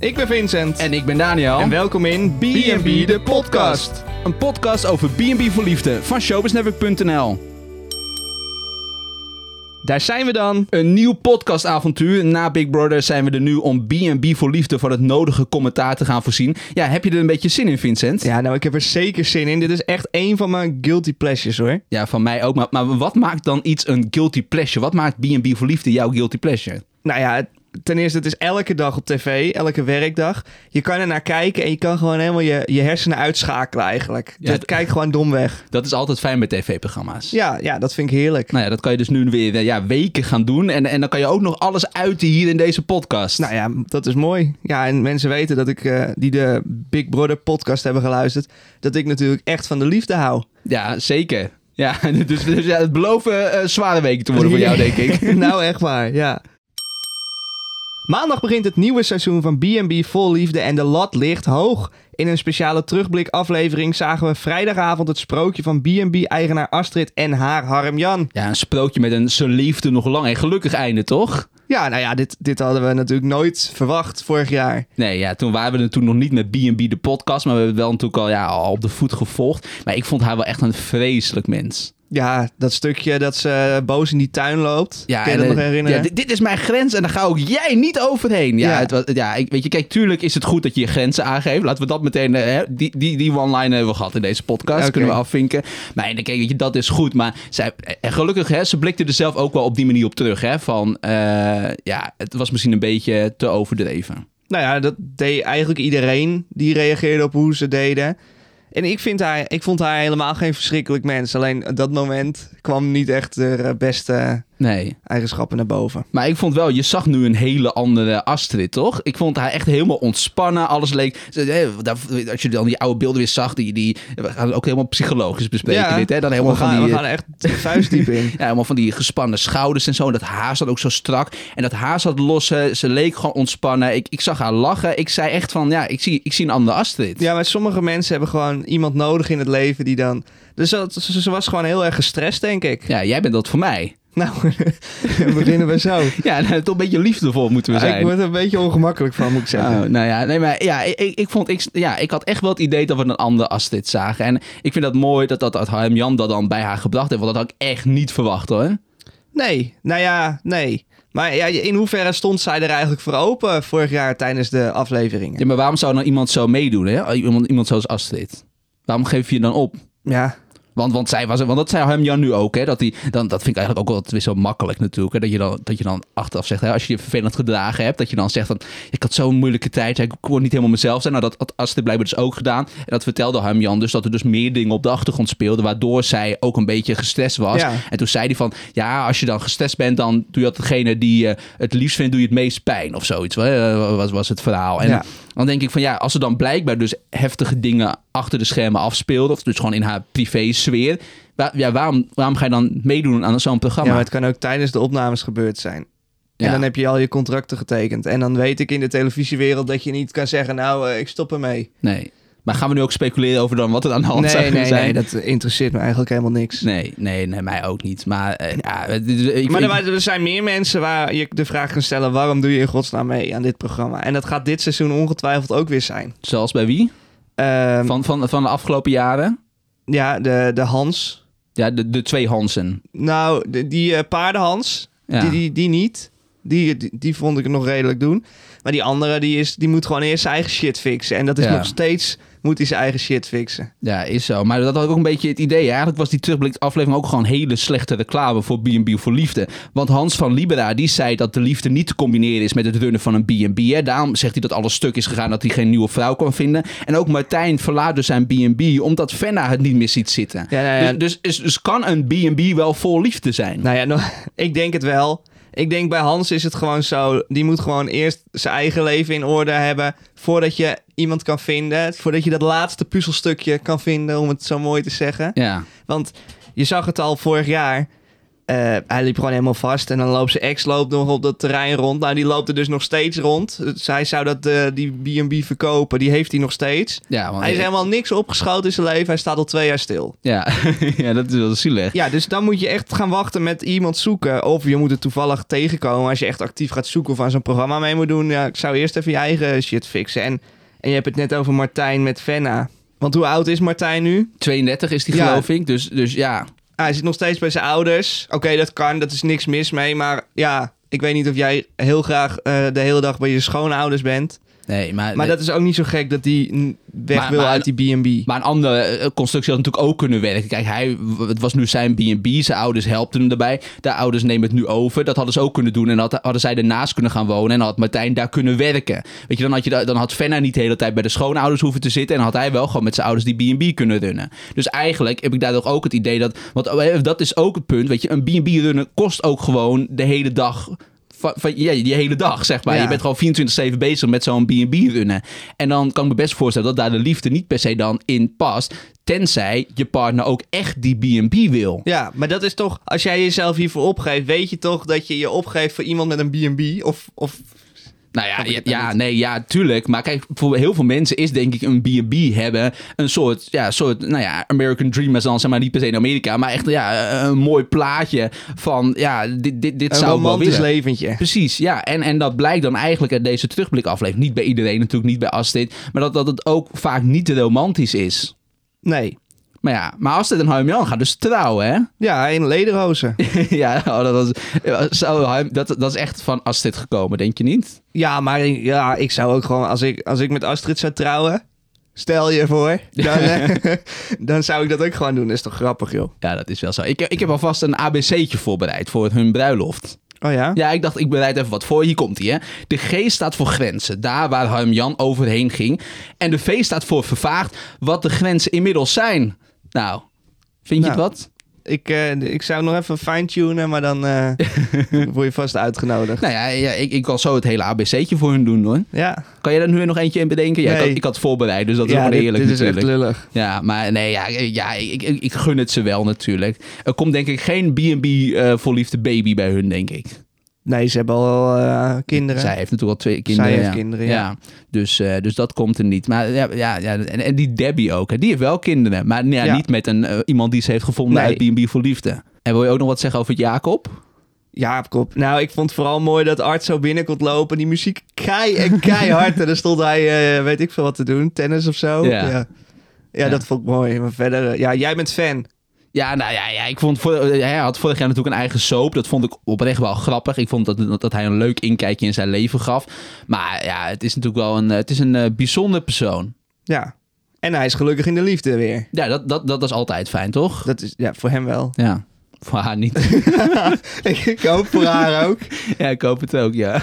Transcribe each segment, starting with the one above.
Ik ben Vincent. En ik ben Daniel. En welkom in B&B de podcast. Een podcast over B&B voor liefde van showbiznetwork.nl. Daar zijn we dan. Een nieuw podcastavontuur. Na Big Brother zijn we er nu om B&B voor liefde voor het nodige commentaar te gaan voorzien. Ja, heb je er een beetje zin in, Vincent? Ja, nou, ik heb er zeker zin in. Dit is echt een van mijn guilty pleasures, hoor. Ja, van mij ook. Maar, maar wat maakt dan iets een guilty pleasure? Wat maakt B&B voor liefde jouw guilty pleasure? Nou ja, ten eerste, het is elke dag op tv, elke werkdag. Je kan er naar kijken en je kan gewoon helemaal je, je hersenen uitschakelen eigenlijk. Ja, Je d- kijkt gewoon dom weg. Dat is altijd fijn bij tv-programma's. Ja, ja, dat vind ik heerlijk. Nou ja, dat kan je dus nu weer ja, weken gaan doen. En, en dan kan je ook nog alles uiten hier in deze podcast. Nou ja, dat is mooi. Ja, en mensen weten dat ik, eh, die de Big Brother podcast hebben geluisterd, dat ik natuurlijk echt van de liefde hou. Ja, zeker. Ja, dus, dus ja, het beloven eh, zware weken te worden voor jou, denk ik. nou, echt waar, ja. Maandag begint het nieuwe seizoen van B&B Vol Liefde en de lat ligt hoog. In een speciale terugblik aflevering zagen we vrijdagavond het sprookje van B&B-eigenaar Astrid en haar Harm Jan. Ja, een sprookje met een ze liefde nog lang en gelukkig einde, toch? Ja, nou ja, dit, dit hadden we natuurlijk nooit verwacht vorig jaar. Nee, ja, toen waren we er toen nog niet met B&B de podcast, maar we hebben het wel natuurlijk al, ja, al op de voet gevolgd. Maar ik vond haar wel echt een vreselijk mens. Ja, dat stukje dat ze boos in die tuin loopt. Ja, Kun je dat nog herinneren? Ja, dit, dit is mijn grens en daar ga ook jij niet overheen. Ja, Ja. Het was, ja ik, weet je, kijk, tuurlijk is het goed dat je je grenzen aangeeft. Laten we dat meteen, eh, hè, die, die, die one-line hebben we gehad in deze podcast. Kunnen we afvinken. Maar en, kijk, weet je, dat is goed. Maar zij, en gelukkig, hè, ze blikte er zelf ook wel op die manier op terug. Hè, van, eh, ja, het was misschien een beetje te overdreven. Nou ja, dat deed eigenlijk iedereen die reageerde op hoe ze deden. En ik, vind haar, ik vond haar helemaal geen verschrikkelijk mens. Alleen dat moment kwam niet echt de beste Nee. eigenschappen naar boven. Maar ik vond wel, je zag nu een hele andere Astrid, toch? Ik vond haar echt helemaal ontspannen. Alles leek. Als je dan die oude beelden weer zag, die, die we gaan ook helemaal psychologisch bespreken. dit, hè? Dan helemaal we, gaan, van die, we gaan echt vuistdiep in. ja, helemaal van die gespannen schouders en zo. Dat haar zat ook zo strak. En dat haar zat los. hè. Ze leek gewoon ontspannen. Ik, ik zag haar lachen. Ik zei echt van, ja, ik zie, ik zie een andere Astrid. Ja, maar sommige mensen hebben gewoon iemand nodig in het leven die dan... Dus dat, ze, ze was gewoon heel erg gestrest, denk ik. Ja, jij bent dat voor mij. Nou, dan beginnen we zo. Ja, nou, toch een beetje liefdevol moeten we zijn. ik word er een beetje ongemakkelijk van, moet ik zeggen. Oh, nou ja, nee, maar ja, ik, ik, vond, ik, ja, ik had echt wel het idee dat we een andere Astrid zagen. En ik vind dat mooi dat, dat, dat Harm Jan dat dan bij haar gebracht heeft. Want dat had ik echt niet verwacht hoor. Nee, nou ja, nee. Maar ja, in hoeverre stond zij er eigenlijk voor open vorig jaar tijdens de afleveringen? Ja, maar waarom zou nou iemand zo meedoen? Hè? Iemand, iemand zoals Astrid. Waarom geef je dan op? Ja, Want, want, zij was, want dat zei Harm Jan nu ook. Hè? Dat, die, dan, dat vind ik eigenlijk ook wel weer zo makkelijk natuurlijk. Hè? Dat, je dan, dat je dan achteraf zegt, hè? als je je vervelend gedragen hebt. Dat je dan zegt, van, ik had zo'n moeilijke tijd. Ik kon niet helemaal mezelf zijn. Nou, dat had Astrid blijkbaar dus ook gedaan. En dat vertelde Harm Jan dus. Dat er dus meer dingen op de achtergrond speelden. Waardoor zij ook een beetje gestrest was. Ja. En toen zei hij van, ja, als je dan gestrest bent. Dan doe je dat degene die je het liefst vindt, doe je het meest pijn. Of zoiets. hè? Was, was het verhaal. En Ja. Dan denk ik van ja, als er dan blijkbaar dus heftige dingen achter de schermen afspeelden, of dus gewoon in haar privé-sfeer, ja, waarom, waarom ga je dan meedoen aan zo'n ja, programma? maar het kan ook tijdens de opnames gebeurd zijn. Ja. En dan heb je al je contracten getekend. En dan weet ik in de televisiewereld dat je niet kan zeggen... nou, eh, ik stop ermee. Nee. Maar gaan we nu ook speculeren over dan wat er aan de hand zou Nee, kunnen nee, zijn? nee, dat interesseert me eigenlijk helemaal niks. nee, nee, nee, mij ook niet. Maar eh, ja, ik, Maar er, er zijn meer mensen waar je de vraag kan stellen... waarom doe je in godsnaam mee aan dit programma? En dat gaat dit seizoen ongetwijfeld ook weer zijn. zoals bij wie? Ehm, Van, van, van de afgelopen jaren? Ja, de, de Hans. Ja, de, de twee Hansen. Nou, de- die eh, paardenhans, Ja. die, die, die niet. Die, die, die vond ik nog redelijk doen. Maar die andere, die, is, die moet gewoon eerst zijn eigen shit fixen. En dat is Ja. nog steeds, moet hij zijn eigen shit fixen. Ja, is zo. Maar dat had ook een beetje het idee. Eigenlijk was die terugblik aflevering ook gewoon hele slechte reclame voor B&B voor liefde. Want Hans van Libera, die zei dat de liefde niet te combineren is met het runnen van een B&B. Daarom zegt hij dat alles stuk is gegaan, dat hij geen nieuwe vrouw kan vinden. En ook Martijn verlaat dus zijn B&B, omdat Fenna het niet meer ziet zitten. Ja, nou ja, Dus, dus, dus kan een B&B wel vol liefde zijn? nou ja ik denk het wel. Ik denk bij Hans is het gewoon zo. Die moet gewoon eerst zijn eigen leven in orde hebben. Voordat je iemand kan vinden. Voordat je dat laatste puzzelstukje kan vinden, om het zo mooi te zeggen. Ja. Want je zag het al vorig jaar. Eh, hij liep gewoon helemaal vast. En dan loopt zijn ex loopt nog op dat terrein rond. Nou, die loopt er dus nog steeds rond. Dus hij zou dat, eh, die B&B verkopen. Die heeft hij nog steeds. Ja, want Hij is helemaal niks opgeschoten in zijn leven. Hij staat al twee jaar stil. ja. ja, dat is wel zielig. Ja, dus dan moet je echt gaan wachten met iemand zoeken. Of je moet het toevallig tegenkomen als je echt actief gaat zoeken of aan zo'n programma mee moet doen. Ja, ik zou eerst even je eigen shit fixen. En, en je hebt het net over Martijn met Venna. Want hoe oud is Martijn nu? 32 is die Ja. geloof ik. Dus, dus ja. Ah, hij zit nog steeds bij zijn ouders. Oké, dat kan, dat is niks mis mee. Maar ja, ik weet niet of jij heel graag eh, de hele dag bij je schoonouders bent. Nee, maar, Maar dat is ook niet zo gek dat hij weg Maar- wil maar- uit die B&B. Maar een andere eh, constructie had natuurlijk ook kunnen werken. Kijk, hij, het was nu zijn B&B. Zijn ouders helpten hem erbij. De ouders nemen het nu over. Dat hadden ze ook kunnen doen. En dat hadden zij ernaast kunnen gaan wonen. En had Martijn daar kunnen werken. Weet je, dan had, je, da- dan had Fenna niet de hele tijd bij de schoonouders hoeven te zitten. En had hij wel gewoon met zijn ouders die B&B kunnen runnen. Dus eigenlijk heb ik daar toch ook het idee dat... Want eh, dat is ook het punt. Weet je, een B&B runnen kost ook gewoon de hele dag... Van, van, ja, die hele dag, zeg maar. Ja. Je bent gewoon 24-7 bezig met zo'n B&B runnen. En dan kan ik me best voorstellen dat daar de liefde niet per se dan in past. Tenzij je partner ook echt die B&B wil. Ja, maar dat is toch, als jij jezelf hiervoor opgeeft, weet je toch dat je je opgeeft voor iemand met een B&B? Of, of Nou ja, ja, nee, ja, tuurlijk. Maar kijk, voor heel veel mensen is denk ik een B&B hebben een soort, ja, soort, nou ja, American Dream, maar dan zeg maar niet per se in Amerika, maar echt, ja, een mooi plaatje van, ja, dit, dit, dit een zou romantisch leventje. Precies, ja. En, en dat blijkt dan eigenlijk uit deze terugblik aflevering. Niet bij iedereen natuurlijk, niet bij Astrid. Maar dat, dat het ook vaak niet te romantisch is. Nee. Maar ja, maar Astrid en Harm-Jan gaan dus trouwen, hè? Ja, in lederhozen. ja, oh, dat, was, zou, dat, dat is echt van Astrid gekomen, denk je niet? Ja, maar ja, ik zou ook gewoon, als ik, als ik met Astrid zou trouwen, stel je voor, dan, eh, dan zou ik dat ook gewoon doen. Dat is toch grappig, joh. Ja, dat is wel zo. Ik, ik heb alvast een ABC'tje voorbereid voor hun bruiloft. Oh ja? Ja, ik dacht, ik bereid even wat voor. Hier komt hij, hè. De G staat voor grenzen, daar waar Harm-Jan overheen ging. En de V staat voor vervaagd, wat de grenzen inmiddels zijn. Nou, vind je Nou. het wat? Ik, eh, ik zou nog even fine-tunen, maar dan eh, word je vast uitgenodigd. Nou ja, ja ik, ik kan zo het hele ABC'tje voor hun doen, hoor. Ja, Kan je daar nu nog eentje in bedenken? Ja, ik, Nee. had, ik had het voorbereid, dus dat is ja wel dit, eerlijk dit is echt natuurlijk. lullig. Ja, maar nee, ja, ja ik, ik, ik gun het ze wel natuurlijk. Er komt denk ik geen B&B eh voor liefde baby bij hun, denk ik. Nee, ze hebben al eh, kinderen. Zij heeft natuurlijk al twee kinderen. heeft ja. kinderen, ja. Dus, eh, dus dat komt er niet. Maar ja, ja, ja en, en die Debbie ook. Hè. Die heeft wel kinderen. Maar ja, niet met een, eh, iemand die ze heeft gevonden Nee. uit B&B voor liefde. En wil je ook nog wat zeggen over Jacob? Ja, kop. Nou, ik vond het vooral mooi dat Art zo binnen kon lopen. Die muziek kei en keihard. en dan stond hij, weet ik veel wat te doen. Tennis of zo. Ja. ja. Dat vond ik mooi. Maar verder, ja, jij bent fan. Ja, nou ja, ja ik vond voor, eh, hij had vorig jaar natuurlijk een eigen soap. Dat vond ik oprecht wel grappig. Ik vond dat, dat, dat hij een leuk inkijkje in zijn leven gaf. Maar ja, het is natuurlijk wel een, eh, het is een eh, bijzonder persoon. Ja. En hij is gelukkig in de liefde weer. Ja, dat, dat, dat is altijd fijn, toch? Dat is, ja, voor hem wel. Ja. Voor haar niet. ik hoop voor haar ook. ja, ik hoop het ook, ja.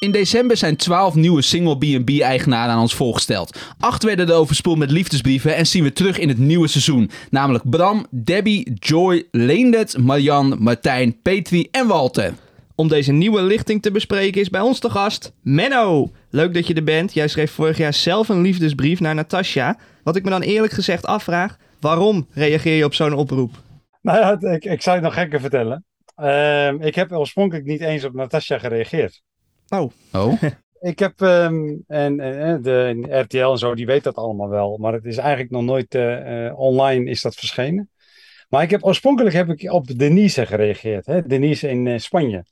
In december zijn 12 nieuwe single B&B-eigenaren aan ons voorgesteld. Acht werden er overspoeld met liefdesbrieven en zien we terug in het nieuwe seizoen. Namelijk Bram, Debbie, Joy, Leendert, Marian, Martijn, Petri en Walter. Om deze nieuwe lichting te bespreken is bij ons te gast Menno. Leuk dat je er bent. Jij schreef vorig jaar zelf een liefdesbrief naar Natasja. Wat ik me dan eerlijk gezegd afvraag, waarom reageer je op zo'n oproep? Nou ja, ik, ik zou je nog gekker vertellen. Ehm, ik heb oorspronkelijk niet eens op Natasja gereageerd. Oh? Ik heb, ehm, en, en de RTL en zo, die weet dat allemaal wel. Maar het is eigenlijk nog nooit eh, eh, online is dat verschenen. Maar ik heb, oorspronkelijk heb ik op Denise gereageerd. Hè? Denise in eh, Spanje.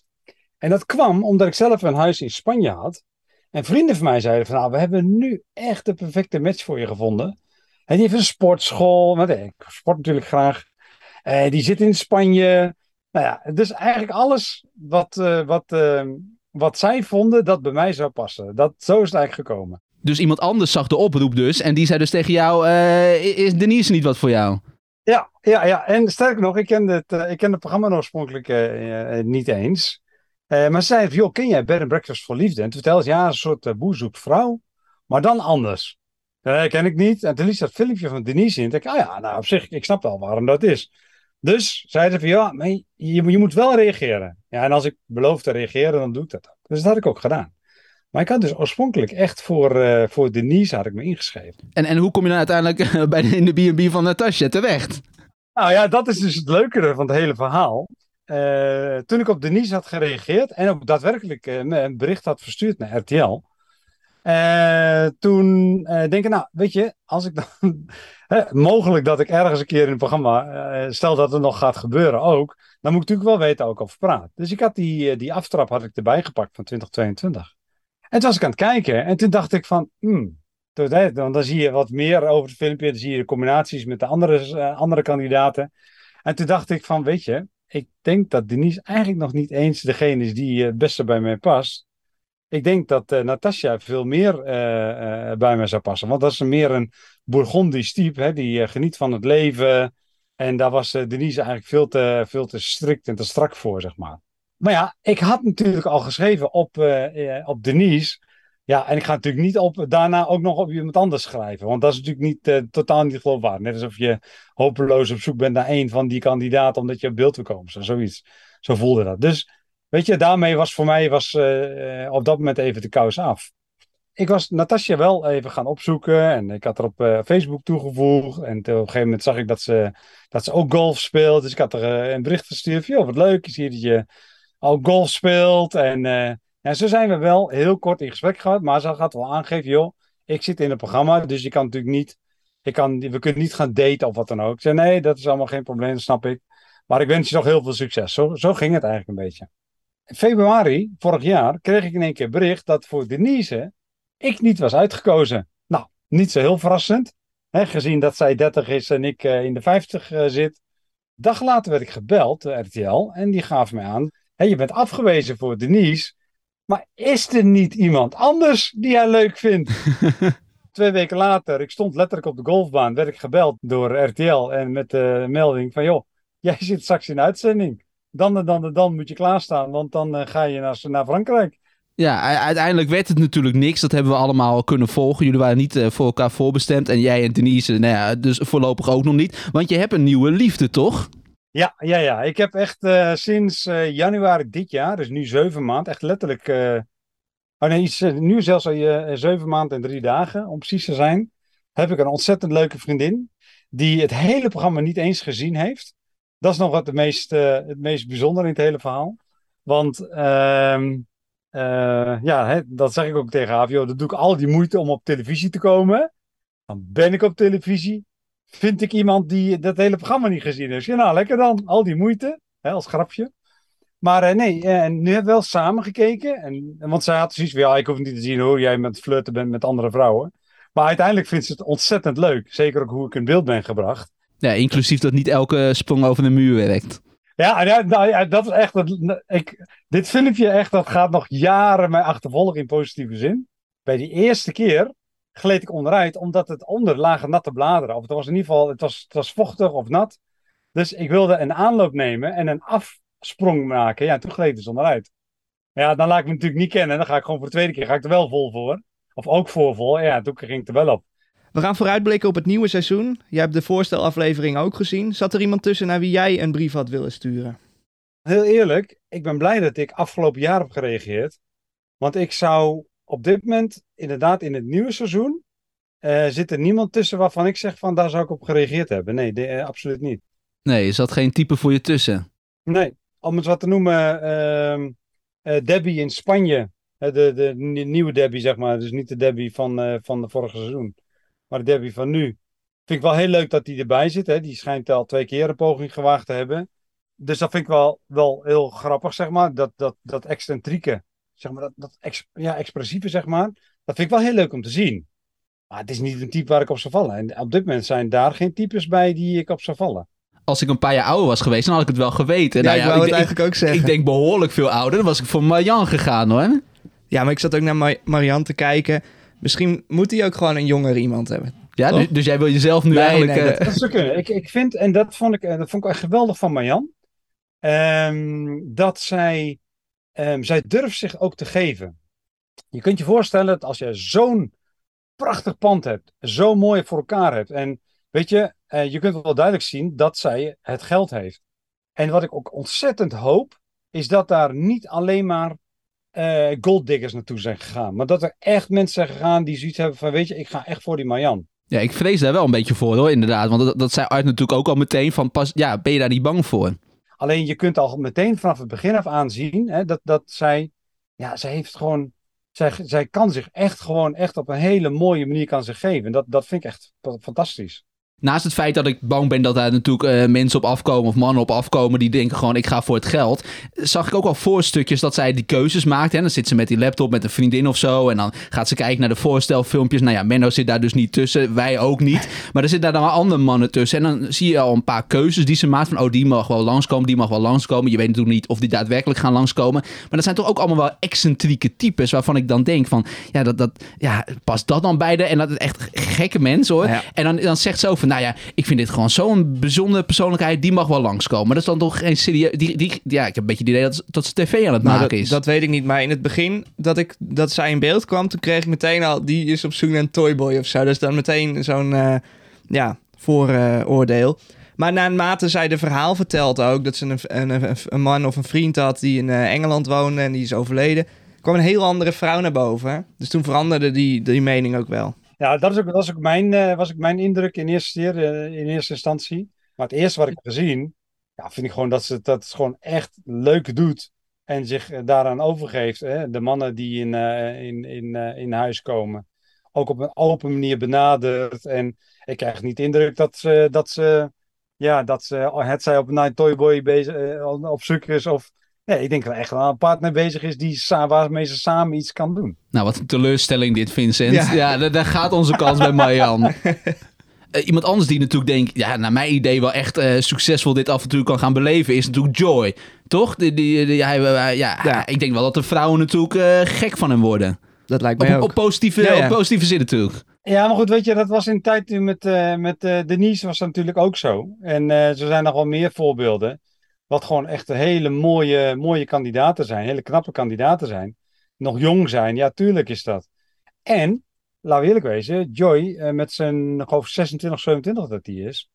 En dat kwam omdat ik zelf een huis in Spanje had. En vrienden van mij zeiden van, nou, we hebben nu echt de perfecte match voor je gevonden. En die heeft een sportschool. Want, eh, ik sport natuurlijk graag. Eh, die zit in Spanje. Nou ja, dus eigenlijk alles wat, eh, wat, eh, wat zij vonden dat bij mij zou passen. Dat, zo is het eigenlijk gekomen. Dus iemand anders zag de oproep dus en die zei dus tegen jou, eh, is Denise niet wat voor jou? Ja, ja, ja. En sterker nog, ik kende het, eh, ik kende het programma oorspronkelijk eh, niet eens. Maar ze zei joh, ken jij Bed and Breakfast voor Liefde? En toen vertelde ze, ja, een soort boer zoekt vrouw, maar dan anders. Eh ken ik niet. En toen liet ze dat filmpje van Denise in. En dacht ik, ah ja, nou op zich, ik snap wel waarom dat is. Dus zeiden ze van, ja, maar je, je moet wel reageren. Ja, en als ik beloof te reageren, dan doe ik dat ook. Dus dat had ik ook gedaan. Maar ik had dus oorspronkelijk echt voor, eh, voor Denise had ik me ingeschreven. En, en hoe kom je dan uiteindelijk bij de, in de B&B van Natasja terecht? Nou ja, dat is dus het leukere van het hele verhaal. Uh, toen ik op Denise had gereageerd en ook daadwerkelijk uh, een bericht had verstuurd naar RTL. Uh, toen denk ik, nou, weet je, als ik dan. mogelijk dat ik ergens een keer in het programma. stel dat het nog gaat gebeuren ook. Dan moet ik natuurlijk wel weten ook over praat. Dus ik had die, die aftrap had ik erbij gepakt van 2022. En toen was ik aan het kijken en toen dacht ik van. Hmm, dan, dan zie je wat meer over het filmpje. Dan zie je de combinaties met de andere, andere kandidaten. En toen dacht ik van, weet je, ik denk dat Denise eigenlijk nog niet eens degene is die het beste bij mij past. Ik denk dat uh, Natasja veel meer uh, uh, bij mij zou passen. Want dat is meer een Bourgondisch type, hè, die geniet van het leven. En daar was Denise eigenlijk veel te, veel te strikt en te strak voor, zeg maar. Maar ja, ik had natuurlijk al geschreven op, op Denise. Ja, en ik ga natuurlijk niet op, daarna ook nog op iemand anders schrijven. Want dat is natuurlijk niet, totaal niet geloofwaardig. Net alsof je hopeloos op zoek bent naar één van die kandidaten omdat je op beeld wil komen. Zo, zoiets. Zo voelde dat. Dus weet je, daarmee was voor mij was, uh, op dat moment even de kous af. Ik was Natasja wel even gaan opzoeken en ik had er op uh, Facebook toegevoegd. En op een gegeven moment zag ik dat ze, dat ze ook golf speelt. Dus ik had er een bericht gestuurd joh, wat leuk, je ziet dat je ook golf speelt. En en zo zijn we wel heel kort in gesprek gehad, maar ze gaat wel aangeven, joh, ik zit in het programma, dus je kan natuurlijk niet, ik kan, we kunnen niet gaan daten of wat dan ook. Ik zei, nee, dat is allemaal geen probleem, dat snap ik. Maar ik wens je nog heel veel succes. Zo, zo ging het eigenlijk een beetje. In februari vorig jaar kreeg ik in één keer bericht dat voor Denise ik niet was uitgekozen. Nou, niet zo heel verrassend. Hè, gezien dat zij 30 is en ik uh, in de 50 uh, zit. Dag later werd ik gebeld, de RTL, en die gaf mij aan: hé, je bent afgewezen voor Denise. Maar is er niet iemand anders die hij leuk vindt? Twee weken later, ik stond letterlijk op de golfbaan, werd ik gebeld door RTL en met de melding van joh, jij zit straks in uitzending. Dan en dan en dan moet je klaarstaan, want dan uh, ga je naar, naar Frankrijk. Ja, uiteindelijk werd het natuurlijk niks. Dat hebben we allemaal kunnen volgen. Jullie waren niet uh, voor elkaar voorbestemd. En jij en Denise, nou ja, dus voorlopig ook nog niet. Want je hebt een nieuwe liefde, toch? Ja, ja, ja. Ik heb echt uh, sinds uh, januari dit jaar, dus nu zeven maanden, echt letterlijk. Uh, oh nee, iets, nu zelfs al zeven maanden en drie dagen, om precies te zijn. Heb ik een ontzettend leuke vriendin. Die het hele programma niet eens gezien heeft. Dat is nog wat het meest, het meest bijzonder in het hele verhaal. Want ehm, ja, hè, dat zeg ik ook tegen. Joh, dat doe ik al die moeite om op televisie te komen. Dan ben ik op televisie vind ik iemand die dat hele programma niet gezien heeft. Ja, nou, lekker dan. Al die moeite, hè, als grapje. Maar uh, nee, en nu hebben we wel samen gekeken. En, want zij had zoiets ja, ik hoef niet te zien hoe jij met flirten bent met andere vrouwen. Maar uiteindelijk vindt ze het ontzettend leuk. Zeker ook hoe ik in beeld ben gebracht. Ja, inclusief dat niet elke sprong over de muur werkt. Ja, ja, nou, dat is echt... Ik, dit filmpje echt, dat gaat nog jaren mij achtervolgen in positieve zin. Bij die eerste keer gleed ik onderuit, omdat het onder lagen natte bladeren. Of het was in ieder geval, het was, het was vochtig of nat. Dus ik wilde een aanloop nemen en een afsprong maken. Ja, toen gleed het dus onderuit. Ja, dan laat ik me natuurlijk niet kennen. Dan ga ik gewoon voor de tweede keer, ga ik er wel vol voor. Of ook voor vol. Ja, toen ging ik er wel op. We gaan vooruitblikken op het nieuwe seizoen. Jij hebt de voorstelaflevering ook gezien. Zat er iemand tussen naar wie jij een brief had willen sturen? Heel eerlijk, ik ben blij dat ik afgelopen jaar heb gereageerd. Want ik zou op dit moment, inderdaad, in het nieuwe seizoen, uh, zit er niemand tussen waarvan ik zeg van daar zou ik op gereageerd hebben. Nee, uh, absoluut niet. Nee, is dat geen type voor je tussen? Nee, om het wat te noemen, uh, Debbie in Spanje, de, de, nieuwe Debbie zeg maar, dus niet de Debbie van, van de vorige seizoen, maar de Debbie van nu. Vind ik wel heel leuk dat die erbij zit. Hè? Die schijnt al twee keer een poging gewaagd te hebben. Dus dat vind ik wel, wel heel grappig, zeg maar. Dat, dat, dat excentrieke zeg maar, dat, dat ja, expressieve, zeg maar. Dat vind ik wel heel leuk om te zien. Maar het is niet een type waar ik op zou vallen. En op dit moment zijn daar geen types bij die ik op zou vallen. Als ik een paar jaar ouder was geweest, dan had ik het wel geweten. Ja, nou ja, ik wou het eigenlijk ook zeggen. Ik denk behoorlijk veel ouder. Dan was ik voor Marjan gegaan hoor. Ja, maar ik zat ook naar Mar Marian te kijken. Misschien moet hij ook gewoon een jongere iemand hebben. Ja, dus, dus, jij wil jezelf nu eigenlijk... Nee, dat, uh... dat zou kunnen. Ik, ik vind, en dat vond ik, dat vond ik echt geweldig van Marjan. Um, dat zij Um, zij durft zich ook te geven. Je kunt je voorstellen dat als je zo'n prachtig pand hebt, zo mooi voor elkaar hebt. En weet je, uh, je kunt wel duidelijk zien dat zij het geld heeft. En wat ik ook ontzettend hoop, is dat daar niet alleen maar uh, golddiggers naartoe zijn gegaan. Maar dat er echt mensen zijn gegaan die zoiets hebben van, weet je, ik ga echt voor die Marjan. Ja, ik vrees daar wel een beetje voor hoor, inderdaad. Want dat, dat zei uit natuurlijk ook al meteen van, pas, ja, ben je daar niet bang voor? Alleen je kunt al meteen vanaf het begin af aan zien hè, dat, dat zij, ja, zij heeft gewoon, zij, zij kan zich echt gewoon echt op een hele mooie manier kan zich geven. En dat, dat vind ik echt fantastisch. Naast het feit dat ik bang ben dat daar natuurlijk uh, mensen op afkomen of mannen op afkomen die denken gewoon ik ga voor het geld, zag ik ook al voorstukjes dat zij die keuzes maakt. En dan zit ze met die laptop met een vriendin of zo en dan gaat ze kijken naar de voorstelfilmpjes. Nou ja, Menno zit daar dus niet tussen, wij ook niet. Maar er zitten daar dan wel andere mannen tussen. En dan zie je al een paar keuzes die ze maakt van oh die mag wel langskomen, die mag wel langskomen. Je weet natuurlijk niet of die daadwerkelijk gaan langskomen. Maar dat zijn toch ook allemaal wel excentrieke types waarvan ik dan denk van ja, dat, dat, ja past dat dan bij de en dat is echt gekke mensen hoor. Ja. En dan, dan zegt ze over nou ja, ik vind dit gewoon zo'n bijzondere persoonlijkheid, die mag wel langskomen. Maar dat is dan toch geen serieus... Die, die, ja, ik heb een beetje het idee dat, dat ze tv aan het nou, maken dat, is. Dat weet ik niet, maar in het begin dat, ik, dat zij in beeld kwam, toen kreeg ik meteen al, die is op zoek naar een toyboy of zo. Dus dan meteen zo'n, uh, ja, vooroordeel. Maar naarmate zij de verhaal vertelt ook, dat ze een, een, een, man of een vriend had die in uh, Engeland woonde en die is overleden, kwam een heel andere vrouw naar boven. Dus toen veranderde die, die mening ook wel. Ja, dat, is ook, dat ook mijn, uh, was ook mijn indruk in eerste, uh, in eerste instantie. Maar het eerste wat ik heb gezien, ja, vind ik gewoon dat ze dat gewoon echt leuk doet. En zich daaraan overgeeft. Hè? De mannen die in, in, in, in huis komen. Ook op een open manier benadert. En ik krijg niet de indruk dat ze, dat ze, ja, dat ze het zij op Night Toy Boy bezig, op zoek is. Of Nee, ik denk dat er echt wel een partner bezig is die, waarmee ze samen iets kan doen. Nou, wat een teleurstelling dit, Vincent. Ja, ja daar, gaat onze kans bij Marjan. Uh, iemand anders die natuurlijk denkt, ja, naar mijn idee wel echt uh, succesvol dit af en toe kan gaan beleven, is natuurlijk Joy. Toch? Die, die, die hij, uh, ja, ja, ik denk wel dat de vrouwen natuurlijk gek van hem worden. Dat lijkt mij op, ook. Op positieve, ja, op positieve zin natuurlijk. Ja, maar goed, weet je, dat was in tijd met, met Denise was dat natuurlijk ook zo. En er zijn nog wel meer voorbeelden. Wat gewoon echt hele mooie, mooie kandidaten zijn. Hele knappe kandidaten zijn. Nog jong zijn. Ja, tuurlijk is dat. En, laten we eerlijk wezen, Joy eh, met zijn geloof 26, 27 dat hij is.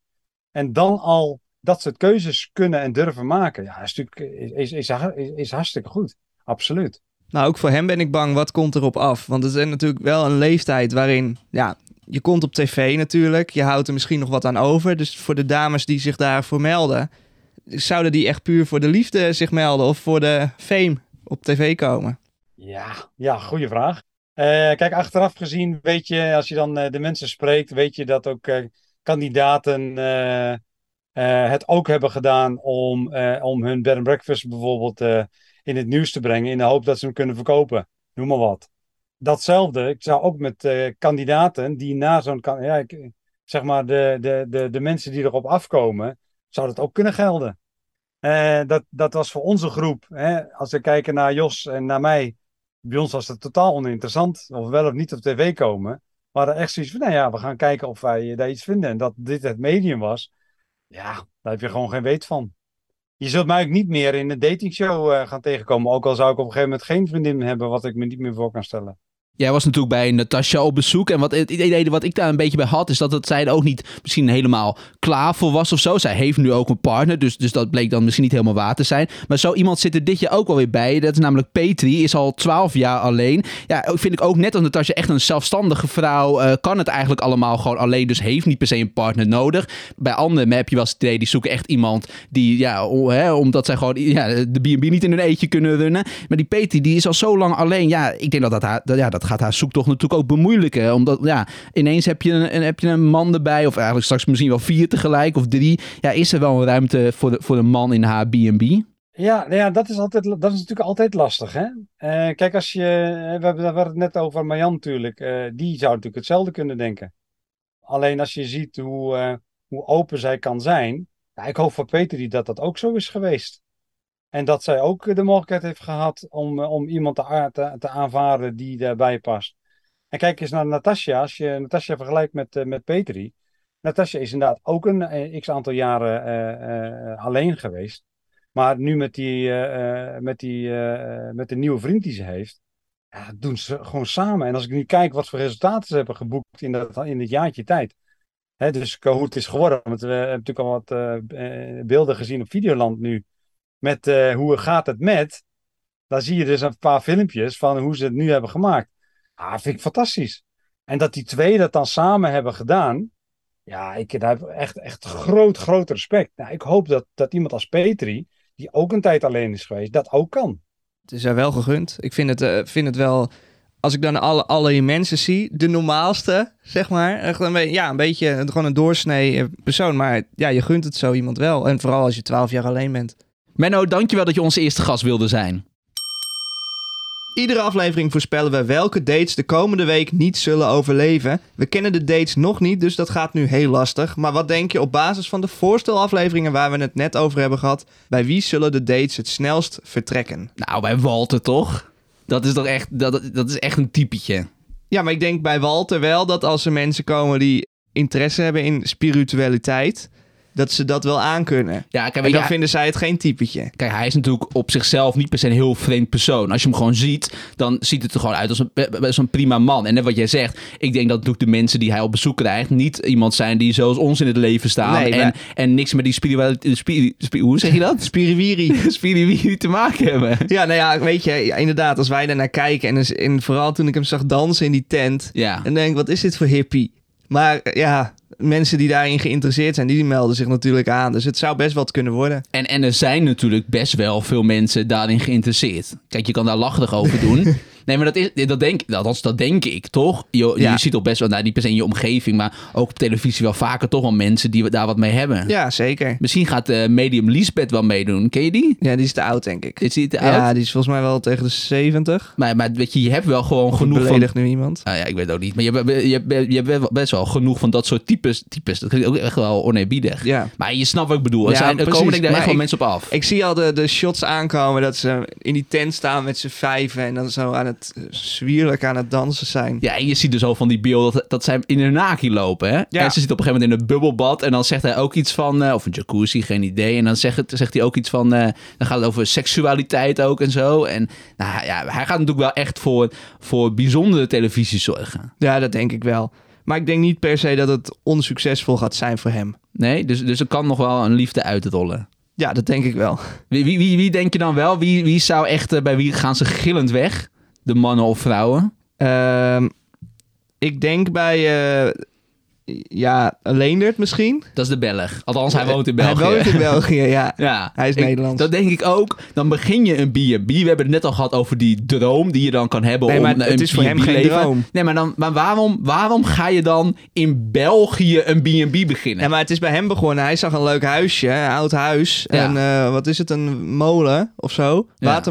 En dan al dat soort keuzes kunnen en durven maken. Ja, is natuurlijk is, is, is, is hartstikke goed. Absoluut. Nou, ook voor hem ben ik bang. Wat komt erop af? Want het is natuurlijk wel een leeftijd waarin, ja, je komt op tv natuurlijk. Je houdt er misschien nog wat aan over. Dus voor de dames die zich daarvoor melden, zouden die echt puur voor de liefde zich melden of voor de fame op tv komen? Ja, ja goede vraag. Uh, kijk, achteraf gezien weet je, als je dan uh, de mensen spreekt, weet je dat ook uh, kandidaten het ook hebben gedaan om, om hun bed and breakfast bijvoorbeeld in het nieuws te brengen, in de hoop dat ze hem kunnen verkopen. Noem maar wat. Datzelfde, ik zou ook met kandidaten die na zo'n, ja, zeg maar, de, de, de, de mensen die erop afkomen, zou dat ook kunnen gelden. Uh, dat, dat was voor onze groep, hè, als we kijken naar Jos en naar mij, bij ons was het totaal oninteressant of wel of niet op tv komen. We hadden echt zoiets van, nou ja, we gaan kijken of wij daar iets vinden. En dat dit het medium was, ja, daar heb je gewoon geen weet van. Je zult mij ook niet meer in een datingshow uh, gaan tegenkomen. Ook al zou ik op een gegeven moment geen vriendin hebben, wat ik me niet meer voor kan stellen. Jij was natuurlijk bij Natasha op bezoek. En wat, idee wat ik daar een beetje bij had, is dat het zij er ook niet misschien helemaal klaar voor was of zo. Zij heeft nu ook een partner, dus, dus dat bleek dan misschien niet helemaal waar te zijn. Maar zo iemand zit er dit jaar ook wel weer bij. Dat is namelijk Petri, is al twaalf jaar alleen. Ja, vind ik ook net als Natasha echt een zelfstandige vrouw. Uh, kan het eigenlijk allemaal gewoon alleen, dus heeft niet per se een partner nodig. Bij anderen heb je wel eens het idee, die zoeken echt iemand die, ja, hè, omdat zij gewoon ja, de B&B niet in hun eentje kunnen runnen. Maar die Petri, die is al zo lang alleen. Ja, ik denk dat dat, haar, ja, dat gaat haar zoektocht natuurlijk ook bemoeilijken. Omdat ja, ineens heb je, een, heb je een man erbij, of eigenlijk straks misschien wel vier tegelijk of drie. Ja, is er wel een ruimte voor, de, voor een man in haar B&B? Ja, nou ja dat, is altijd, dat is natuurlijk altijd lastig. Hè? Uh, kijk, als je, we hebben het net over Marjan natuurlijk. Uh, die zou natuurlijk hetzelfde kunnen denken. Alleen als je ziet hoe, hoe open zij kan zijn. Ja, ik hoop voor Peter dat dat ook zo is geweest. En dat zij ook de mogelijkheid heeft gehad om, om iemand te, te, te aanvaarden die daarbij past. En kijk eens naar Natasja. Als je Natasja vergelijkt met, uh, met Petri. Natasja is inderdaad ook een uh, x aantal jaren alleen geweest. Maar nu met, die, met, die, met de nieuwe vriend die ze heeft. Ja, doen ze gewoon samen. En als ik nu kijk wat voor resultaten ze hebben geboekt in, dat, in jaartje tijd. Hè, dus hoe het is geworden. Want we hebben natuurlijk al wat beelden gezien op Videoland nu met uh, hoe gaat het met, dan zie je dus een paar filmpjes van hoe ze het nu hebben gemaakt. Ah, vind ik fantastisch. En dat die twee dat dan samen hebben gedaan. Ja, ik daar heb echt, echt groot, groot respect. Nou, ik hoop dat, dat iemand als Petri, die ook een tijd alleen is geweest, dat ook kan. Het is er wel gegund. Ik vind het, eh, vind het wel... Als ik dan alle, alle mensen zie, de normaalste, zeg maar. Een, be- ja, een beetje gewoon een doorsnee eh, persoon. Maar ja, je gunt het zo iemand wel. En vooral als je twaalf jaar alleen bent. Menno, dankjewel dat je onze eerste gast wilde zijn. Iedere aflevering voorspellen we welke dates de komende week niet zullen overleven. We kennen de dates nog niet, dus dat gaat nu heel lastig. Maar wat denk je op basis van de voorstelafleveringen waar we het net over hebben gehad? Bij wie zullen de dates het snelst vertrekken? Nou, bij Walter toch? Dat is toch echt, dat, dat is echt een typetje. Ja, maar ik denk bij Walter wel dat als er mensen komen die interesse hebben in spiritualiteit, dat ze dat wel aankunnen. Ja, kijk, En dan vinden zij het geen typetje. Kijk, hij is natuurlijk op zichzelf niet per se een heel vreemd persoon. Als je hem gewoon ziet, dan ziet het er gewoon uit als een, een prima man. En net wat jij zegt, ik denk dat natuurlijk de mensen die hij op bezoek krijgt... niet iemand zijn die zoals ons in het leven staan... Nee, en, en niks met die spiritualiteit... Spiri, spi- hoe zeg je dat? Spiriwiri. Spiriwiri te maken hebben. ja, nou ja, weet je, ja, inderdaad, als wij daarnaar kijken en, dus- en vooral toen ik hem zag dansen in die tent, Ja. en denk wat is dit voor hippie? Maar ja, mensen die daarin geïnteresseerd zijn, die, melden zich natuurlijk aan. Dus het zou best wat kunnen worden. En, en er zijn natuurlijk best wel veel mensen daarin geïnteresseerd. Kijk, je kan daar lachig over doen. Nee, maar dat, is, dat, denk, althans, dat denk ik, toch? Je, Ja. je ziet toch best wel, nou, niet per se in je omgeving... maar ook op televisie wel vaker toch wel mensen die daar wat mee hebben. Ja, zeker. Misschien gaat eh, Medium Lisbeth wel meedoen. Ken je die? Ja, die is te oud, denk ik. Is die te Ja, oud? die is volgens mij wel tegen de 70. Maar, maar weet je, je hebt wel gewoon Of genoeg van... nu iemand. Nou ja, ik weet het ook niet. Maar je hebt, je, hebt, je hebt best wel genoeg van dat soort types. types. Dat klinkt ook echt wel oneerbiedig. Ja. Maar je snapt wat ik bedoel. Er, Ja, zijn, er komen denk ik daar echt wel mensen op af. Ik zie al de, de shots aankomen dat ze in die tent staan met z'n vijven en dan zo aan het zwierlijk aan het dansen zijn. Ja, en je ziet dus al van die beelden dat, dat zij in een naki lopen. Hè? Ja. En ze zit op een gegeven moment in een bubbelbad. En dan zegt hij ook iets van, eh, of een jacuzzi, geen idee. En dan zegt, het, zegt hij ook iets van, eh, dan gaat het over seksualiteit ook en zo. En nou ja, hij gaat natuurlijk wel echt voor, voor bijzondere televisie zorgen. Ja, dat denk ik wel. Maar ik denk niet per se dat het onsuccesvol gaat zijn voor hem. Nee, dus, dus er kan nog wel een liefde uitrollen. Ja, dat denk ik wel. Wie, wie, wie, wie denk je dan wel? Wie, wie zou echt, eh, bij wie gaan ze gillend weg? De mannen of vrouwen? Ehm, ik denk bij, eh, ja, Leendert misschien. Dat is de Belg. Althans, hij woont in België. Hij woont in België, ja. Ja, Hij is ik- Nederlands. Dat denk ik ook. Dan begin je een B&B. We hebben het net al gehad over die droom die je dan kan hebben Nee, om maar een het is voor hem geen droom. Nee, maar, dan, maar waarom, waarom ga je dan in België een B&B beginnen? Ja, maar het is bij hem begonnen. Hij zag een leuk huisje, een oud huis. Ja. En eh, wat is het, een molen of zo? Ja.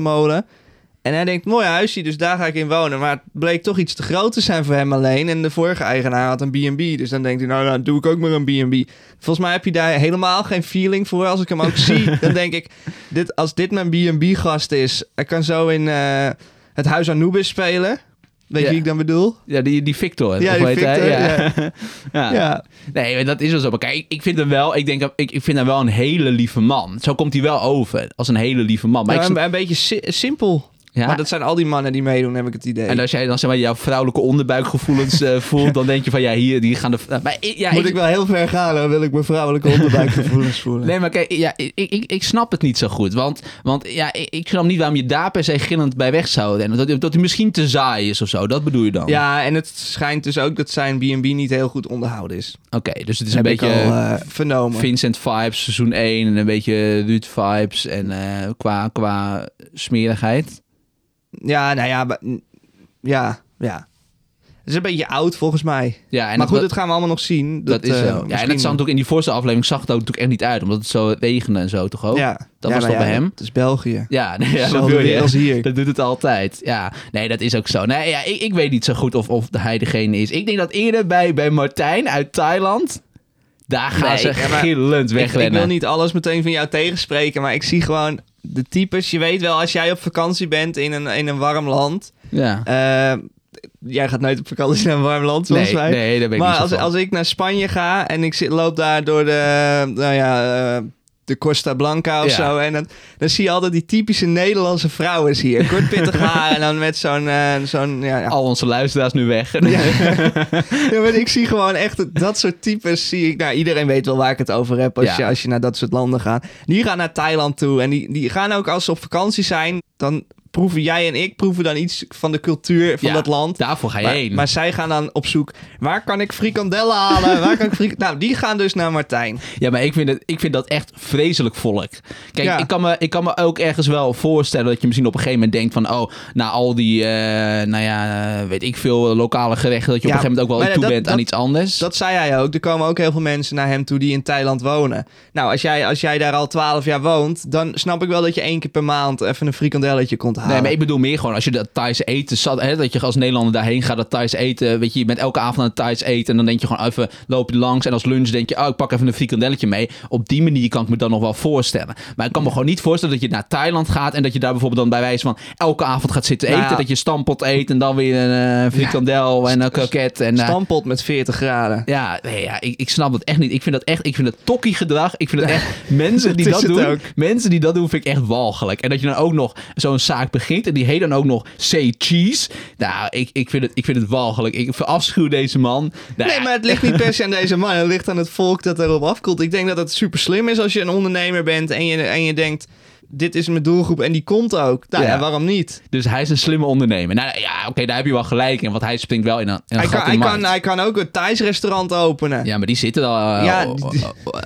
En hij denkt, mooi huisje, dus daar ga ik in wonen. Maar het bleek toch iets te groot te zijn voor hem alleen. En de vorige eigenaar had een B&B. Dus dan denkt hij, nou, dan doe ik ook maar een B&B. Volgens mij heb je daar helemaal geen feeling voor. Als ik hem ook zie, dan denk ik... Dit, als dit mijn B&B-gast is... Hij kan zo in eh, het Huis Anubis spelen. Weet je Ja. wie ik dan bedoel? Ja, die, die Victor. Ja, die hij? Victor, Ja. ja. Ja. Nee, dat is wel zo. Maar kijk, ik- vind hem wel, ik denk, ik, ik vind hem wel een hele lieve man. Zo komt hij wel over, als een hele lieve man. Maar Nou, ik, een, een beetje si- simpel. Ja, Maar dat zijn al die mannen die meedoen, heb ik het idee. En als jij dan zeg maar jouw vrouwelijke onderbuikgevoelens eh, voelt, dan denk je van ja, hier die gaan de. Maar ik- ja, Moet ik- ik wel heel ver gaan, dan wil ik mijn vrouwelijke onderbuikgevoelens voelen. Nee, maar kijk, ja, ik, ik, ik snap het niet zo goed. Want, want ja, ik, ik snap niet waarom je daar per se gillend bij weg zou rennen. Dat, dat hij misschien te saai is of zo. Dat bedoel je dan? Ja, en het schijnt dus ook dat zijn B&B niet heel goed onderhouden is. Oké, dus het is heb een beetje al eh, vernomen. Vincent vibes, seizoen 1. En een beetje Ruud vibes. En eh, qua, qua smerigheid. Ja, nou ja, maar- ja, ja. Het is een beetje oud volgens mij. Ja, en maar goed, dat, dat gaan we allemaal nog zien. dat, is eh, zo. Ja, en het zag natuurlijk in die voorste aflevering zag het ook natuurlijk echt niet uit. Omdat het zo regende en zo toch ook? Ja, Dat Ja, was toch bij hem? Het is België. Ja, nee, ja weer als hier. Dat doet het altijd. Ja, nee, dat is ook zo. Nee, ja, ik, ik weet niet zo goed of, of hij degene is. Ik denk dat eerder bij, bij Martijn uit Thailand. Daar gaan Nee, ze gillend Ik, wegrennen. ik wil niet alles meteen van jou tegenspreken, maar ik zie gewoon de types. Je weet wel, als jij op vakantie bent in een, in een warm land. Ja. eh, jij gaat nooit op vakantie naar een warm land, zoals Nee, wij. nee, daar ben ik maar niet als, van. als ik naar Spanje ga en ik zit, loop daar door de, nou ja, eh, de Costa Blanca of Ja. zo. En dan, dan zie je altijd die typische Nederlandse vrouwen hier. Kort pittig haar en dan met zo'n, eh, zo'n ja, ja. Al onze luisteraars nu weg. Ja, maar ik zie gewoon echt dat soort types. Zie ik, nou, iedereen weet wel waar ik het over heb als, je, als je naar dat soort landen gaat. Die gaan naar Thailand toe en die, die gaan ook als ze op vakantie zijn. Dan proeven jij en ik proeven dan iets van de cultuur van Ja, dat land. Daarvoor ga je Maar, heen. maar zij gaan dan op zoek. Waar kan ik frikandellen halen? Waar kan ik frik... Nou, die gaan dus naar Martijn. Ja, maar ik vind, het, ik vind dat echt vreselijk volk. Kijk, Ja. ik, kan me, ik kan me ook ergens wel voorstellen dat je misschien op een gegeven moment denkt van... oh, na al die, eh, nou ja, weet ik veel, lokale gerechten... dat je Ja, op een gegeven moment ook wel toe dat- bent aan dat- iets anders. Dat zei hij ook. Er komen ook heel veel mensen naar hem toe die in Thailand wonen. Nou, als jij, als jij daar al twaalf jaar woont, dan snap ik wel dat je één keer per maand even een frikandelletje komt halen. Nee, maar ik bedoel meer gewoon als je dat Thais eten zat, hè, dat je als Nederlander daarheen gaat, dat Thais eten, weet je, je bent elke avond aan het Thais eten en dan denk je gewoon even, loop je langs en als lunch denk je, oh, ik pak even een frikandelletje mee. Op die manier kan ik me dan nog wel voorstellen. Maar ik kan me gewoon niet voorstellen dat je naar Thailand gaat en dat je daar bijvoorbeeld dan bij wijze van elke avond gaat zitten Nou eten, ja. dat je stampot eet en dan weer een eh, frikandel en een kroket en... eh, Stampot met 40 graden. ja, nee, ja ik, ik snap dat echt niet. Ik vind dat echt, ik vind het tokkie gedrag. Ik vind het echt, mensen die Dat dat, doen, ook. mensen die dat doen, vind ik echt walgelijk. En dat je dan ook nog zo'n zaak begint en die heet dan ook nog Say Cheese. Nou, ik, ik, vind, het, ik vind het walgelijk. Ik verafschuw deze man. Nou, Nee, maar het ligt niet per se aan deze man. Het ligt aan het volk dat erop afkoelt. Ik denk dat het super slim is als je een ondernemer bent en je, en je denkt... Dit is mijn doelgroep en die komt ook. Nou ja, Ja. waarom niet? Dus hij is een slimme ondernemer. Nou ja, oké, daar heb je wel gelijk in. Want hij springt wel in een, in een Hij gat kan, in hij, kan, hij kan ook een Thais restaurant openen. Ja, maar die zitten al eh, Ja,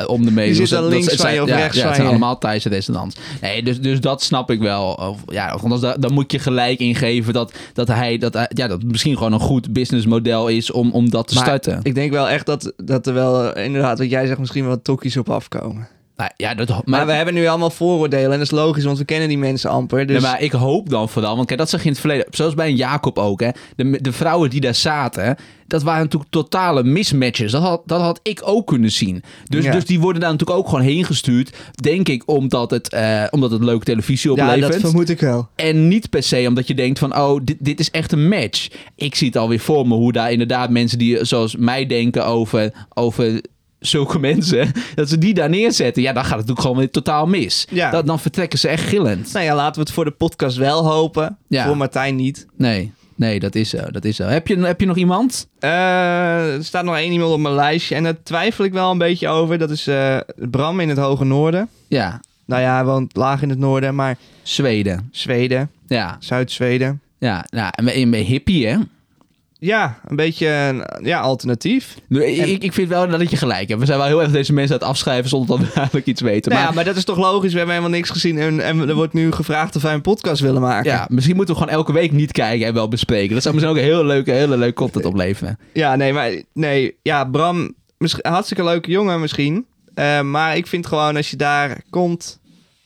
om de mee. die zitten dat- links dat van je of rechts ja, van het zijn je. allemaal Thaise restaurants. Nee, dus, dus dat snap ik wel. Of, ja, of anders, da- dan moet je gelijk ingeven dat, dat hij dat, ja, dat misschien gewoon een goed businessmodel is om, om dat te Maar starten. ik denk wel echt dat, dat er wel, eh, inderdaad, wat jij zegt, misschien wel tokkies op afkomen. Nou, ja, dat, maar, Maar we hebben nu allemaal vooroordelen en dat is logisch, want we kennen die mensen amper. Dus maar ik hoop dan vooral, want kijk, dat zag je in het verleden, zoals bij een Jacob ook, hè. De, de vrouwen die daar zaten, dat waren natuurlijk totale mismatches. Dat had, dat had ik ook kunnen zien. Dus, Ja. dus die worden daar natuurlijk ook gewoon heen gestuurd, denk ik, omdat het, eh, omdat het leuke televisie ja, oplevert. dat vermoed ik wel. En niet per se omdat je denkt van, oh, dit, dit is echt een match. Ik zie het alweer voor me hoe daar inderdaad mensen die zoals mij denken over, over zulke mensen, dat ze die daar neerzetten. Ja, dan gaat het natuurlijk gewoon weer totaal mis. Ja. Dat, dan vertrekken ze echt gillend. Nou ja, laten we het voor de podcast wel hopen. Ja. Voor Martijn niet. Nee, nee, dat is zo. Dat is zo. Heb, je, heb je nog iemand? Eh, er staat nog één iemand op mijn lijstje en daar twijfel ik wel een beetje over. Dat is eh, Bram in het hoge noorden. Ja, Nou ja, hij woont laag in het noorden, maar Zweden. Zweden, Ja, Zuid-Zweden. ja. Nou, en een hippie, hè? Ja, een beetje een ja, alternatief. Ik, ik vind wel dat je gelijk hebt. We zijn wel heel erg deze mensen aan het afschrijven zonder dat we eigenlijk iets weten. Nou Maar ja, maar dat is toch logisch? We hebben helemaal niks gezien en, en er wordt nu gevraagd of wij een podcast willen maken. ja, misschien moeten we gewoon elke week niet kijken en wel bespreken. Dat zou misschien ook een hele leuke, hele leuke content opleveren. Ja, nee, maar nee, ja, Bram, misschien, hartstikke leuke jongen misschien. Eh, maar ik vind gewoon als je daar komt,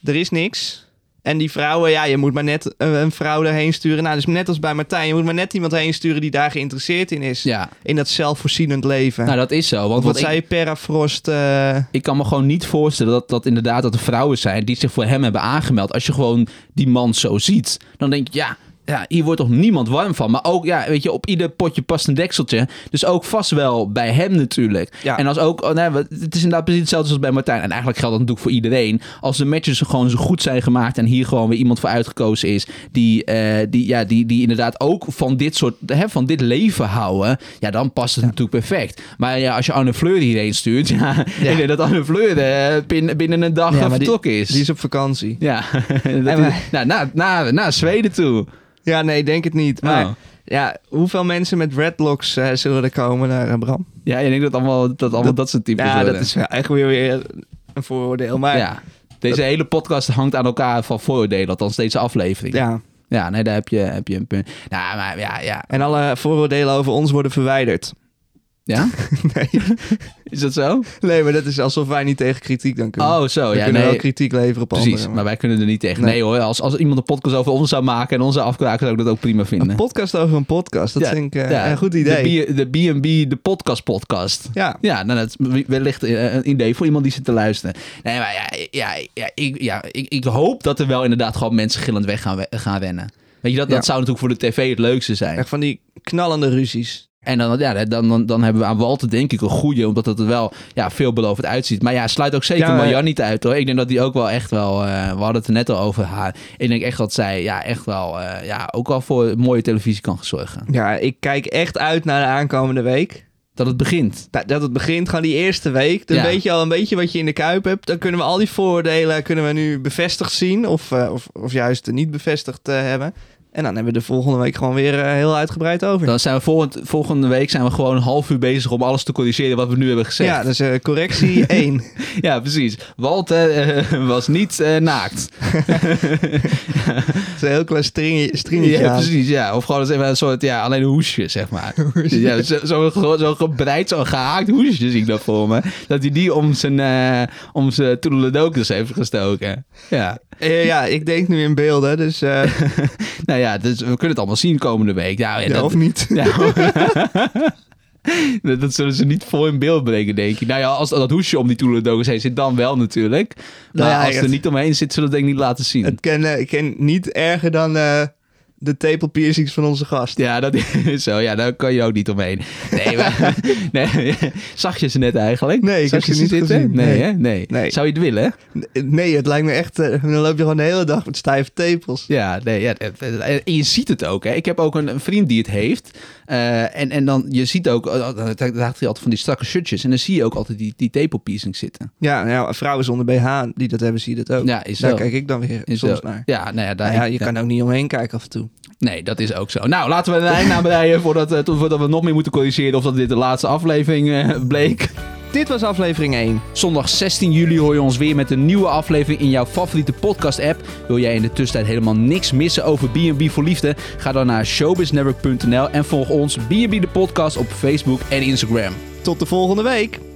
er is niks. En die vrouwen, ja, je moet maar net een, een vrouw erheen sturen. Nou, dus net als bij Martijn, je moet maar net iemand heen sturen die daar geïnteresseerd in is. Ja, In dat zelfvoorzienend leven. nou dat is zo. Want wat wat zei je, Perafrost? eh, ik kan me gewoon niet voorstellen dat, dat inderdaad dat er vrouwen zijn die zich voor hem hebben aangemeld. Als je gewoon die man zo ziet, dan denk je, ja, ja, hier wordt toch niemand warm van. Maar ook, ja, weet je, op ieder potje past een dekseltje. Dus ook vast wel bij hem natuurlijk. Ja. En als ook, oh, nee, het is inderdaad precies hetzelfde als bij Martijn. En eigenlijk geldt dat natuurlijk voor iedereen. Als de matches gewoon zo goed zijn gemaakt en hier gewoon weer iemand voor uitgekozen is, die, eh, die, ja, die, die inderdaad ook van dit soort, hè, van dit leven houden, ja, dan past het natuurlijk perfect. Maar ja, als je Anne Fleur hierheen stuurt, ja, ik denk dat Anne Fleur eh, binnen, binnen een dag Ja, vertrokken is. die is op vakantie. Ja, En wij- nou, naar Zweden toe. Ja, nee, denk het niet. Maar Oh. ja, hoeveel mensen met redlocks eh, zullen er komen naar eh, Bram? Ja, je denkt dat allemaal dat, allemaal dat, soort types Ja, worden. dat is echt weer, weer een vooroordeel. Maar ja, ja. Deze hele podcast hangt aan elkaar van vooroordelen, althans deze aflevering. Ja, nee, daar heb je, heb je een punt. Nou, maar ja, ja. En alle vooroordelen over ons worden verwijderd. Ja? Nee. Is dat zo? nee, maar dat is alsof wij niet tegen kritiek dan kunnen. Oh, zo. we Ja, kunnen nee. wel kritiek leveren op Precies, anderen. maar wij kunnen er niet tegen. Nee, Nee. hoor, als, als iemand een podcast over ons zou maken en onze afkraken, zou ik dat ook prima vinden. Een podcast over een podcast, dat Ja, vind ik eh, ja, een goed idee. De B&B, de podcast podcast. ja. Ja, nou, dat is wellicht eh, een idee voor iemand die zit te luisteren. Nee, maar ja, ja, ja, ik, ja ik, ik hoop dat er wel inderdaad gewoon mensen gillend weg gaan, gaan rennen. Weet je, dat, Ja. dat zou natuurlijk voor de tv het leukste zijn. Echt van die knallende ruzies. En dan, ja, dan, dan, dan hebben we aan Walter denk ik een goede, omdat het er wel ja, veelbelovend uitziet. Maar ja, sluit ook zeker Ja, Marjan niet uit hoor. Ik denk dat die ook wel echt wel, eh, we hadden het er net al over haar. Ik denk echt dat zij ja, echt wel, eh, ja, ook wel voor mooie televisie kan zorgen. Ja, ik kijk echt uit naar de aankomende week. Dat het begint. Dat, dat het begint, gewoon die eerste week. Dan Ja. weet je al een beetje wat je in de kuip hebt. Dan kunnen we al die vooroordelen kunnen we nu bevestigd zien. Of, eh, of, of juist niet bevestigd hebben. En dan hebben we de volgende week gewoon weer eh, heel uitgebreid over. Dan zijn we volgend, volgende week zijn we gewoon een half uur bezig om alles te corrigeren wat we nu hebben gezegd. ja, dus eh, correctie 1. Ja, precies. Walter eh, was niet naakt. Dat is een heel klein stringetje. stringetje Ja, aan. precies. Ja. Of gewoon even een soort, ja, alleen een hoesje, zeg maar. Ja, zo, zo, zo, zo gebreid, zo gehaakt hoesje zie ik dat voor me. Dat hij die om zijn, om zijn toedeledokus heeft gestoken. Ja. Ja, ik denk nu in beelden, dus... Nou ja, dus we kunnen het allemaal zien komende week. Nou, ja, ja, dat, of niet. Dat, zullen ze niet voor in beeld brengen, denk ik. Nou ja, als dat hoesje om die toedeledokus heen zit, dan wel natuurlijk. Maar Nou ja, als het er niet omheen zit, zullen we het denk ik niet laten zien. Het ken niet erger dan eh, de tepel piercings van onze gast. Ja, dat is zo. Ja, daar kan je ook niet omheen. Nee, maar, nee, zag je ze net eigenlijk? Nee, ik Zag heb ze niet zitten? Nee, Nee. hè? Nee. Nee. Zou je het willen? Nee, het lijkt me echt... eh, dan loop je gewoon de hele dag met stijve tepels. Ja, nee, ja, en je ziet het ook. Hè. Ik heb ook een, een vriend die het heeft. Eh, en, en dan, je ziet ook, uh, dan draagt hij altijd van die strakke shirtjes. En dan zie je ook altijd die, die tepelpiercing zitten. Ja, nou vrouwen zonder BH die dat hebben, zie je dat ook. Ja, is Daar zo. kijk ik dan weer Is soms zo. naar. Ja, nou ja, daar, Nou ja, je kan ook niet omheen kijken af en toe. Nee, dat is ook zo. Nou, laten we een eind aan breien voordat, eh, voordat we nog meer moeten corrigeren. Of dat dit de laatste aflevering eh, bleek. Dit was aflevering 1. Zondag 16 juli hoor je ons weer met een nieuwe aflevering in jouw favoriete podcast-app. Wil jij in de tussentijd helemaal niks missen over B&B voor Liefde? Ga dan naar showbiznetwork.nl en volg ons B&B de podcast op Facebook en Instagram. Tot de volgende week.